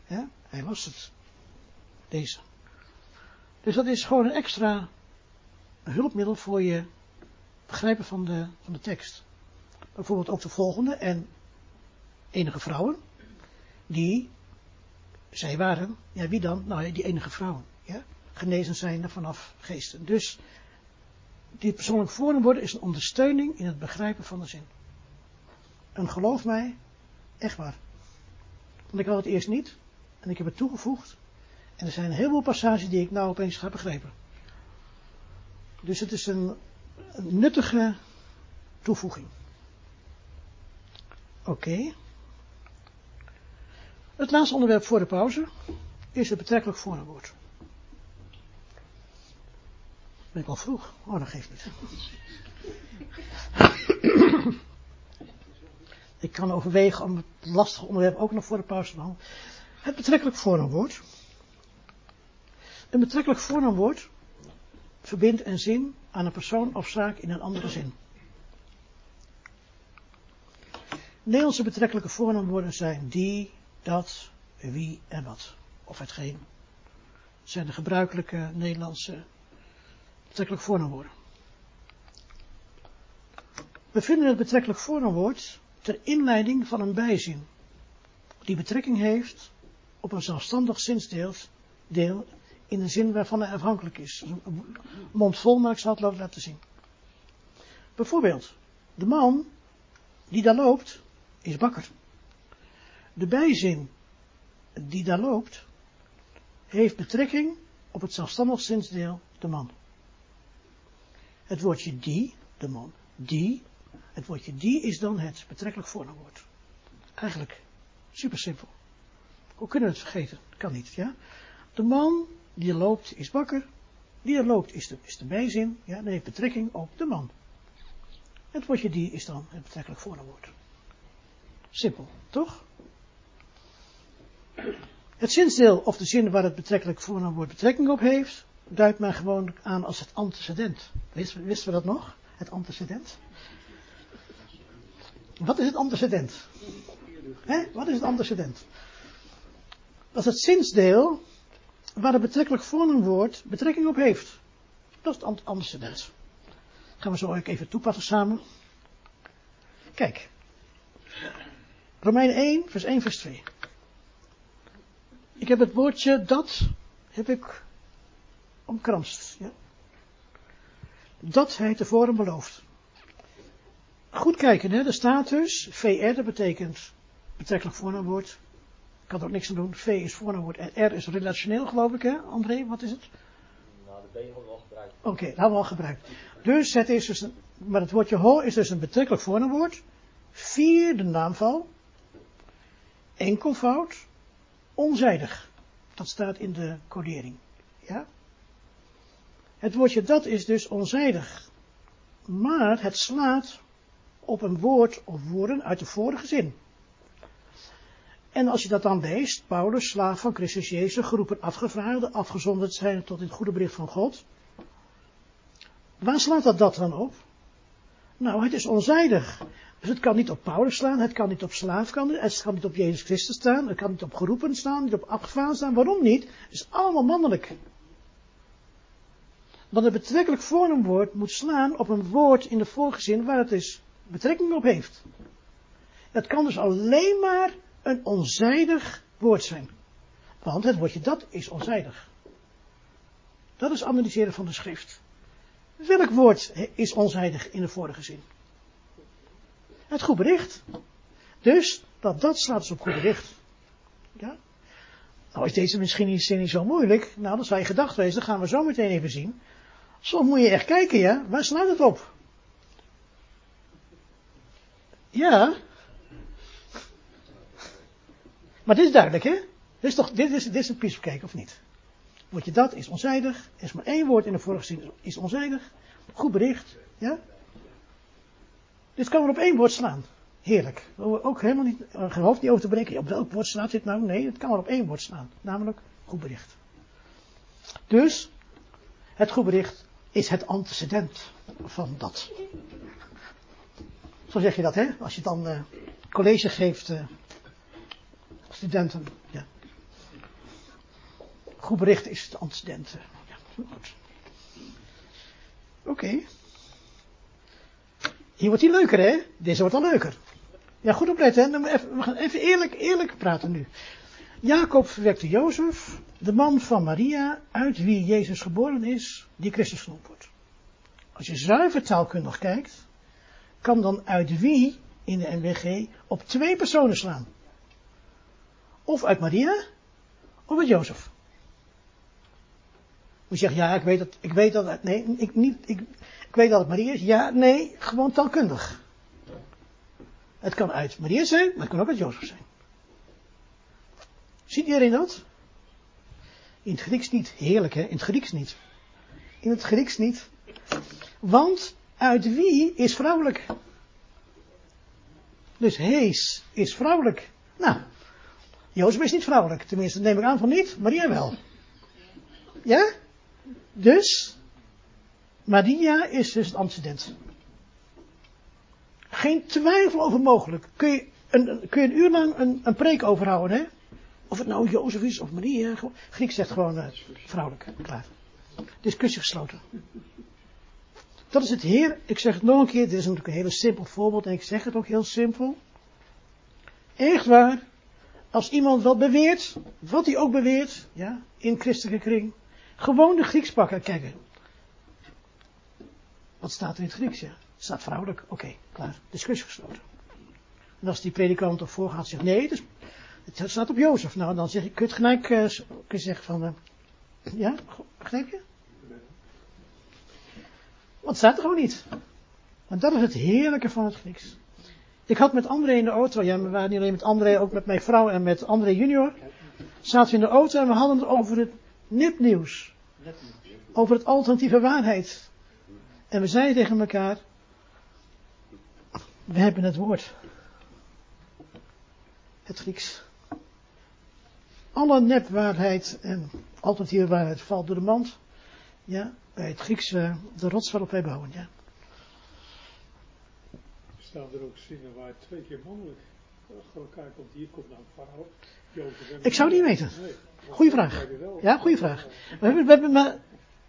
Ja, hij last het. Deze. Dus dat is gewoon een extra hulpmiddel voor je begrijpen van de, van de tekst. Bijvoorbeeld ook de volgende, en enige vrouwen. die, zij waren, ja wie dan? Nou ja, die enige vrouwen, ja, genezen zijn vanaf geesten. Dus, dit persoonlijk voornaamwoord is een ondersteuning in het begrijpen van de zin. En geloof mij, echt waar. Want ik had het eerst niet, en ik heb het toegevoegd, en er zijn een heleboel passages die ik nou opeens ga begrijpen. Dus het is een, een nuttige toevoeging. Oké. Het laatste onderwerp voor de pauze is het betrekkelijk voornaamwoord. Ben ik al vroeg? Oh, dat geeft niet. Ik kan overwegen om het lastige onderwerp ook nog voor de pauze te behandelen. Het betrekkelijk voornaamwoord. Een betrekkelijk voornaamwoord verbindt een zin aan een persoon of zaak in een andere zin. Nederlandse betrekkelijke voornaamwoorden zijn die, dat, wie en wat. Of hetgeen. Dat zijn de gebruikelijke Nederlandse betrekkelijk voornaamwoorden. We vinden het betrekkelijk voornaamwoord ter inleiding van een bijzin. Die betrekking heeft op een zelfstandig zinsdeel deel, in een zin waarvan hij afhankelijk is. Mond vol, maar ik zal het laten zien. Bijvoorbeeld, de man die daar loopt, is bakker. De bijzin die daar loopt, heeft betrekking op het zelfstandig zinsdeel de man. Het woordje die, de man, die, het woordje die is dan het betrekkelijk voornaamwoord. Eigenlijk super simpel. Hoe kunnen we het vergeten? Kan niet, ja? De man die er loopt is bakker, die er loopt is de, is de bijzin, ja, dat heeft betrekking op de man. Het woordje die is dan het betrekkelijk voornaamwoord. Simpel, toch? Het zinsdeel of de zin waar het betrekkelijk voornaamwoord betrekking op heeft, duidt men gewoon aan als het antecedent. Wisten, wisten we dat nog? Het antecedent? Wat is het antecedent? Wat is het antecedent? Dat is het zinsdeel waar het betrekkelijk voornaamwoord betrekking op heeft. Dat is het antecedent. Gaan we zo even toepassen samen. Kijk. Romein 1, vers 1, vers 2. Ik heb het woordje dat, heb ik omkranst. Ja? Dat hij tevoren beloofd. Goed kijken, hè? er staat dus, VR, dat betekent betrekkelijk voornaamwoord. Ik kan er ook niks aan doen. V is voornaamwoord en R is relationeel, geloof ik, hè, André? Wat is het? Nou, de B hebben we al gebruikt. Oké, okay, dat hebben we al gebruikt. Dus het is dus, een, maar het woordje ho is dus een betrekkelijk voornaamwoord. Vier, de naamval. Enkelvoud. Onzijdig. Dat staat in de codering. Ja? Het woordje dat is dus onzijdig. Maar het slaat op een woord of woorden uit de vorige zin. En als je dat dan leest, Paulus, slaaf van Christus Jezus, geroepen afgevraagden, afgezonderd zijn tot het goede bericht van God. Waar slaat dat dat dan op? Nou, het is onzijdig. Dus het kan niet op Paulus slaan, het kan niet op slaaf, het kan niet op Jezus Christus staan, het kan niet op geroepen staan, niet op afgevraagd staan. Waarom niet? Het is allemaal mannelijk. Want het betrekkelijk voornaamwoord moet slaan op een woord in de vorige zin waar het dus betrekking op heeft. Het kan dus alleen maar een onzijdig woord zijn. Want het woordje dat is onzijdig. Dat is analyseren van de schrift. Welk woord is onzijdig in de vorige zin? Het goed bericht. Dus, dat dat slaat dus op goed bericht. Ja? Nou is deze misschien niet, zin niet zo moeilijk. Nou, dat zou je gedacht wezen. Dat gaan we zo meteen even zien. Soms moet je echt kijken, ja. Waar slaat het op? Ja. Maar dit is duidelijk, hè? Dit is toch, dit is, dit is een piece of niet? Word je dat, is onzijdig. Er is maar één woord in de vorige zin, is onzijdig. Goed bericht, ja? Dit kan er op één woord slaan. Heerlijk. Ook helemaal niet, uh, geen hoofd niet over te breken. Op welk woord slaat dit nou? Nee, het kan er op één woord slaan. Namelijk goed bericht. Dus, het goed bericht is het antecedent van dat. Zo zeg je dat, hè? Als je dan uh, college geeft, uh, studenten. Ja. Goed bericht is het antecedent. Ja, goed. Oké. Hier wordt hij leuker, hè? Deze wordt al leuker. Ja, goed opletten. Hè? We gaan even eerlijk, eerlijk praten nu. Jacob verwekte Jozef, de man van Maria, uit wie Jezus geboren is, die Christus genoemd wordt. Als je zuiver taalkundig kijkt, kan dan uit wie in de NWG op twee personen slaan. Of uit Maria, of uit Jozef. Je zegt, ja, ik weet dat, ik weet dat, nee, ik, niet, ik, ik weet dat het Maria is. Ja, nee, gewoon taalkundig. Het kan uit Maria zijn, maar het kan ook uit Jozef zijn. Ziet iedereen dat? In het Grieks niet. Heerlijk hè, in het Grieks niet. In het Grieks niet. Want uit wie is vrouwelijk? Dus hees is vrouwelijk. Nou, Jozef is niet vrouwelijk. Tenminste, neem ik aan van niet. Maria wel. Ja? Dus, Maria is dus het antecedent. Geen twijfel over mogelijk. Kun je een, kun je een uur lang een, een preek overhouden, hè? Of het nou Jozef is of Maria. Grieks zegt gewoon eh, vrouwelijk. Klaar. Discussie gesloten. Dat is het Heer. Ik zeg het nog een keer. Dit is natuurlijk een heel simpel voorbeeld. En ik zeg het ook heel simpel. Echt waar. Als iemand wat beweert. Wat hij ook beweert. Ja. In christelijke kring. Gewoon de Grieks pakken en kijken. Wat staat er in het Grieks? Ja. Staat vrouwelijk. Oké, klaar. Discussie gesloten. En als die predikant op voorgaat zegt nee, dus, het staat op Jozef. Nou, dan zeg ik, kun je het gelijk eh, zeggen van, eh, ja, begrijp je? Want staat er gewoon niet. En dat is het heerlijke van het Grieks. Ik had met André in de auto, ja, we waren niet alleen met André, ook met mijn vrouw en met André junior. Zaten we in de auto en we hadden het over het nepnieuws. Over het alternatieve waarheid. En we zeiden tegen elkaar, we hebben het woord. Het Grieks. Alle nepwaarheid en alternatieve waarheid valt door de mand. Ja, bij het Grieks eh, de rots waarop wij bouwen. Ja. Staan er ook zinnen waar twee keer mannelijk achter elkaar komt. Hier komt nou een vrouw. Ik zou het niet weten. Goeie vraag. Ja, goede vraag. We hebben, we hebben maar,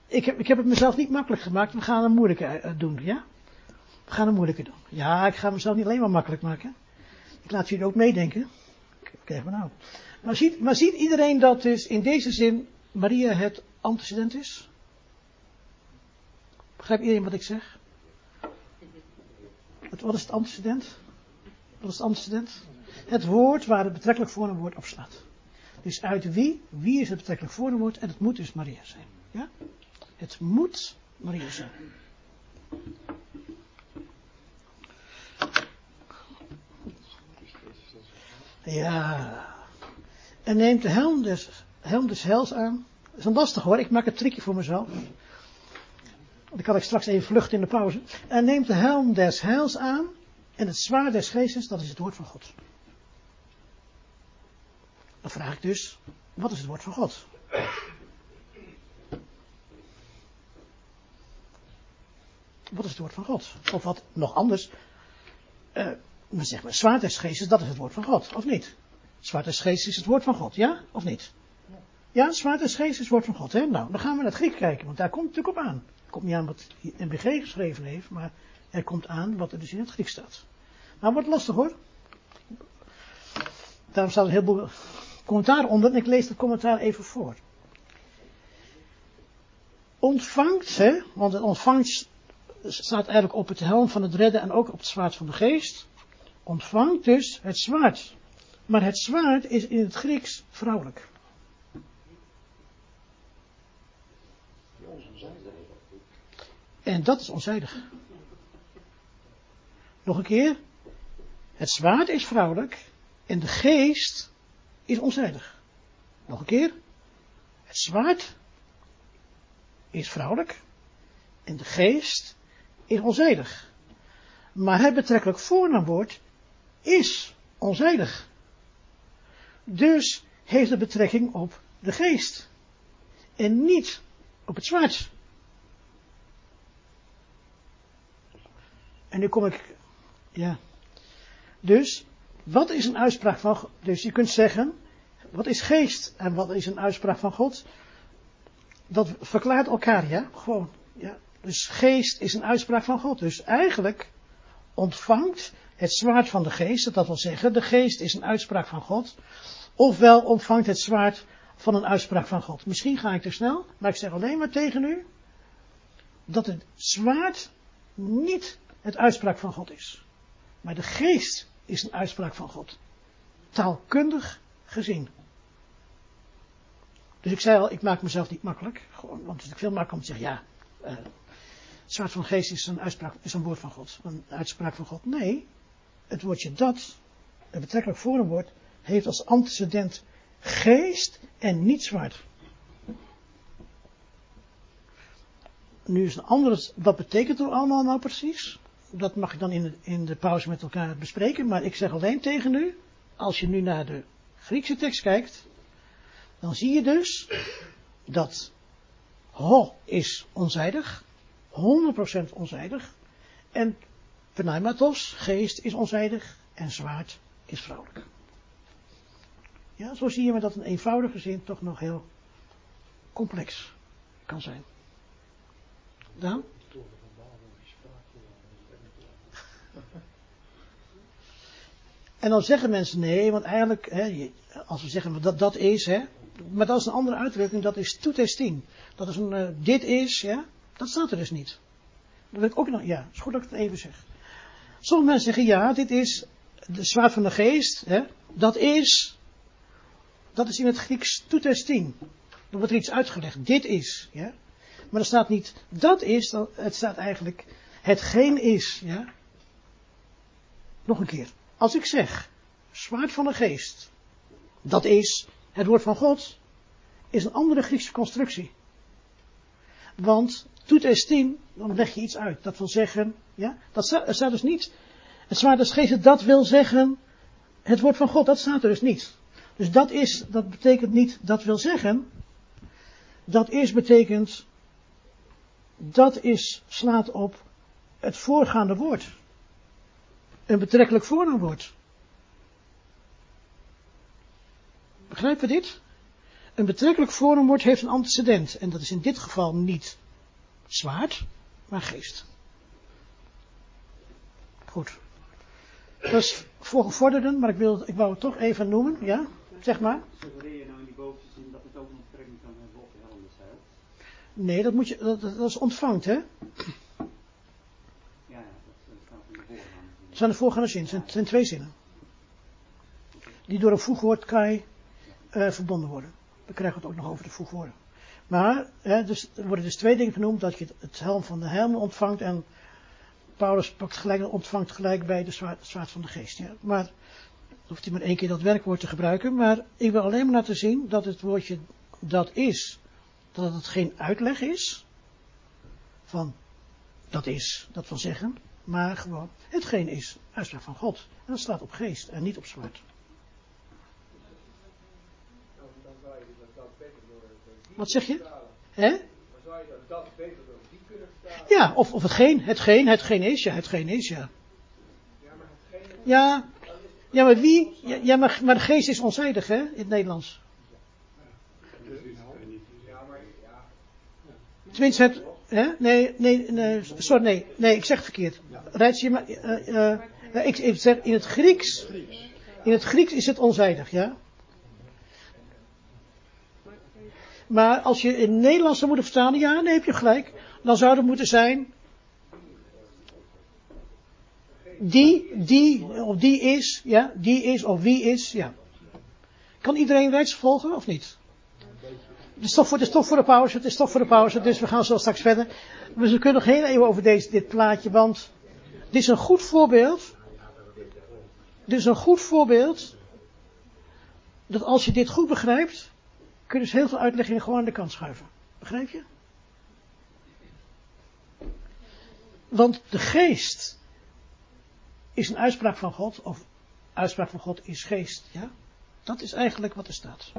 ik, heb, ik heb het mezelf niet makkelijk gemaakt. We gaan een moeilijke eh, doen, ja? We gaan een moeilijke doen. Ja, ik ga mezelf niet alleen maar makkelijk maken. Ik laat jullie ook meedenken. Kijk maar nou. Maar ziet, maar ziet iedereen dat dus in deze zin Maria het antecedent is? Begrijpt iedereen wat ik zeg? Wat, wat is het antecedent? Wat is het antecedent? Het woord waar het betrekkelijk voornaamwoord op staat. Dus uit wie? Wie is het betrekkelijk voornaamwoord? En het moet dus Maria zijn. Ja? Het moet Maria zijn. Ja. En neemt de helm des, helm hels aan. Dat is een lastig hoor, ik maak een trickje voor mezelf. Dan kan ik straks even vluchten in de pauze. En neemt de helm des heils aan. En het zwaard des geestes, dat is het woord van God. Dan vraag ik dus, wat is het woord van God? Wat is het woord van God? Of wat nog anders, eh, men zegt maar, zwaard des geestes, dat is het woord van God, of niet? Zwaard des geestes is het woord van God, ja? Of niet? Ja, zwaard des geestes woord van God, hè? Nou, dan gaan we naar het Griek kijken, want daar komt het natuurlijk op aan. Het komt niet aan wat NBG geschreven heeft, maar er komt aan wat er dus in het Griek staat. Nou, wordt lastig hoor. Daarom staat een heleboel commentaar onder en ik lees het commentaar even voor. Ontvangt, hè, want het ontvangt staat eigenlijk op het helm van het redden en ook op het zwaard van de geest. Ontvangt dus het zwaard. Maar het zwaard is in het Grieks vrouwelijk. En dat is onzijdig. Nog een keer. Het zwaard is vrouwelijk en de geest is onzijdig. Nog een keer. Het zwaard is vrouwelijk en de geest is onzijdig. Maar het betrekkelijk voornaamwoord is onzijdig. Dus heeft het betrekking op de geest. En niet op het zwaard. En nu kom ik, ja. Dus, wat is een uitspraak van, dus je kunt zeggen, wat is geest en wat is een uitspraak van God? Dat verklaart elkaar, ja, gewoon, ja. Dus geest is een uitspraak van God. Dus eigenlijk ontvangt het zwaard van de geest, dat wil zeggen, de geest is een uitspraak van God, ofwel ontvangt het zwaard van een uitspraak van God. Misschien ga ik te snel, maar ik zeg alleen maar tegen u dat het zwaard niet het uitspraak van God is. Maar de geest is een uitspraak van God. Taalkundig gezien. Dus ik zei al, ik maak mezelf niet makkelijk. Gewoon, want het is veel makkelijker om te zeggen, ja, uh, zwaard van geest is een, uitspraak, is een woord van God. Een uitspraak van God. Nee, het woordje dat, het betrekkelijk voor een woord, heeft als antecedent geest en niet zwaard. Nu is een andere, wat betekent het allemaal nou precies? Dat mag ik dan in de, in de pauze met elkaar bespreken, maar ik zeg alleen tegen u, als je nu naar de Griekse tekst kijkt, dan zie je dus dat ho is onzijdig, 100% onzijdig, en pneumatos, geest, is onzijdig, en zwaard is vrouwelijk. Ja, zo zie je maar dat een eenvoudige zin toch nog heel complex kan zijn. Dan? En dan zeggen mensen nee, want eigenlijk, hè, als we zeggen dat dat is, hè, maar dat is een andere uitdrukking, dat is toetesting. Dat is een, uh, dit is, ja, dat staat er dus niet. Dat wil ik ook nog, ja, is goed dat ik het even zeg. Sommige mensen zeggen ja, dit is de zwaard van de geest, hè, dat is, dat is in het Grieks toetesting. Er wordt er iets uitgelegd, dit is, ja. Maar er staat niet dat is, het staat eigenlijk hetgeen is. Ja? Nog een keer. Als ik zeg, zwaard van de geest, dat is het woord van God, is een andere Griekse constructie. Want toet estien, dan leg je iets uit. Dat wil zeggen, ja, dat staat, staat dus niet, het zwaard des geest, dat wil zeggen, het woord van God, dat staat er dus niet. Dus dat is, dat betekent niet, dat wil zeggen, dat is betekent dat is, slaat op het voorgaande woord. Een betrekkelijk voornaamwoord. Begrijpen we dit? Een betrekkelijk voornaamwoord heeft een antecedent. En dat is in dit geval niet zwaard, maar geest. Goed. Dat is voor gevorderden, maar ik, wil, ik wou het toch even noemen, ja? Zeg maar. Suggereer je nou in die bovenste zin dat het ook een betrekking kan hebben op de helmdezeil? Nee, dat, moet je, dat, dat is ontvangt, hè? Ja, ja, dat staat in de voorgaande zin. Dat zijn de voorgaande zinnen, het zijn, zijn twee zinnen. Die door een voegwoord kai uh, verbonden worden. We krijgen het ook nog over de voegwoorden. Maar, hè, dus, er worden dus twee dingen genoemd, dat je het helm van de helm ontvangt en Paulus pakt gelijk, ontvangt gelijk bij de zwaard, zwaard van de geest. Ja. Maar, hoeft hij maar één keer dat werkwoord te gebruiken, maar ik wil alleen maar laten zien dat het woordje dat is, dat het geen uitleg is van dat is, dat wil zeggen, maar gewoon hetgeen is, uitspraak van God. En dat staat op geest en niet op zwart. Wat zeg je? Hè? Dan zou je dat, dat beter door die kunnen vertalen. Ja, of, of hetgeen, hetgeen, hetgeen is, ja, hetgeen is, ja. Ja, maar hetgeen Ja, ja maar wie, ja, maar, maar geest is onzijdig, hè, in het Nederlands. Tenminste, het, hè? Nee, nee, nee, sorry, nee, nee, ik zeg het verkeerd. Rijtje, maar, eh, eh, nee, ik, ik zeg in het Grieks, in het Grieks is het onzijdig, ja. Maar als je in het Nederlands zou moeten vertalen, ja, dan heb je gelijk. Dan zou het moeten zijn. Die, die, of die is, ja, die is, of wie is, ja. Kan iedereen rechts volgen, of niet? Het is, toch voor, is toch voor de pauze, het is toch voor de pauze, dus we gaan zo straks verder. We kunnen nog heel even over deze, dit plaatje, want dit is een goed voorbeeld. Dit is een goed voorbeeld. Dat als je dit goed begrijpt, kun je dus heel veel uitleggingen gewoon aan de kant schuiven. Begrijp je? Want de geest is een uitspraak van God, of uitspraak van God is geest, ja? Dat is eigenlijk wat er staat.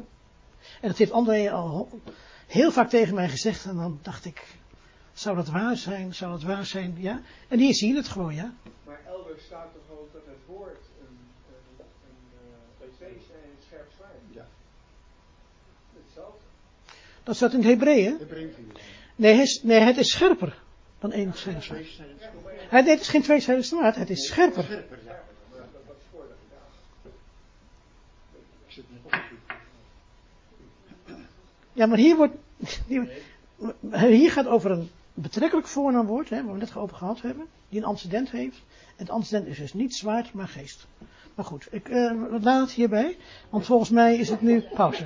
En dat heeft André al heel vaak tegen mij gezegd, en dan dacht ik, zou dat waar zijn, zou dat waar zijn, ja? En hier zie je het gewoon, ja? Maar elders staat toch ook dat het woord een, een, een, een pc is en een scherp zwaard. Ja. Hetzelfde. Dat staat in het Hebreeën. Nee, het is- nee, het is scherper dan één zijde Het is geen tweezijdig zwaard, het is scherper. Ja, maar hier wordt. Hier gaat over een betrekkelijk voornaamwoord, hè, waar we net over gehad hebben, die een antecedent heeft. Het antecedent is dus niet zwaard, maar geest. Maar goed, ik eh, laat het hierbij, want volgens mij is het nu pauze.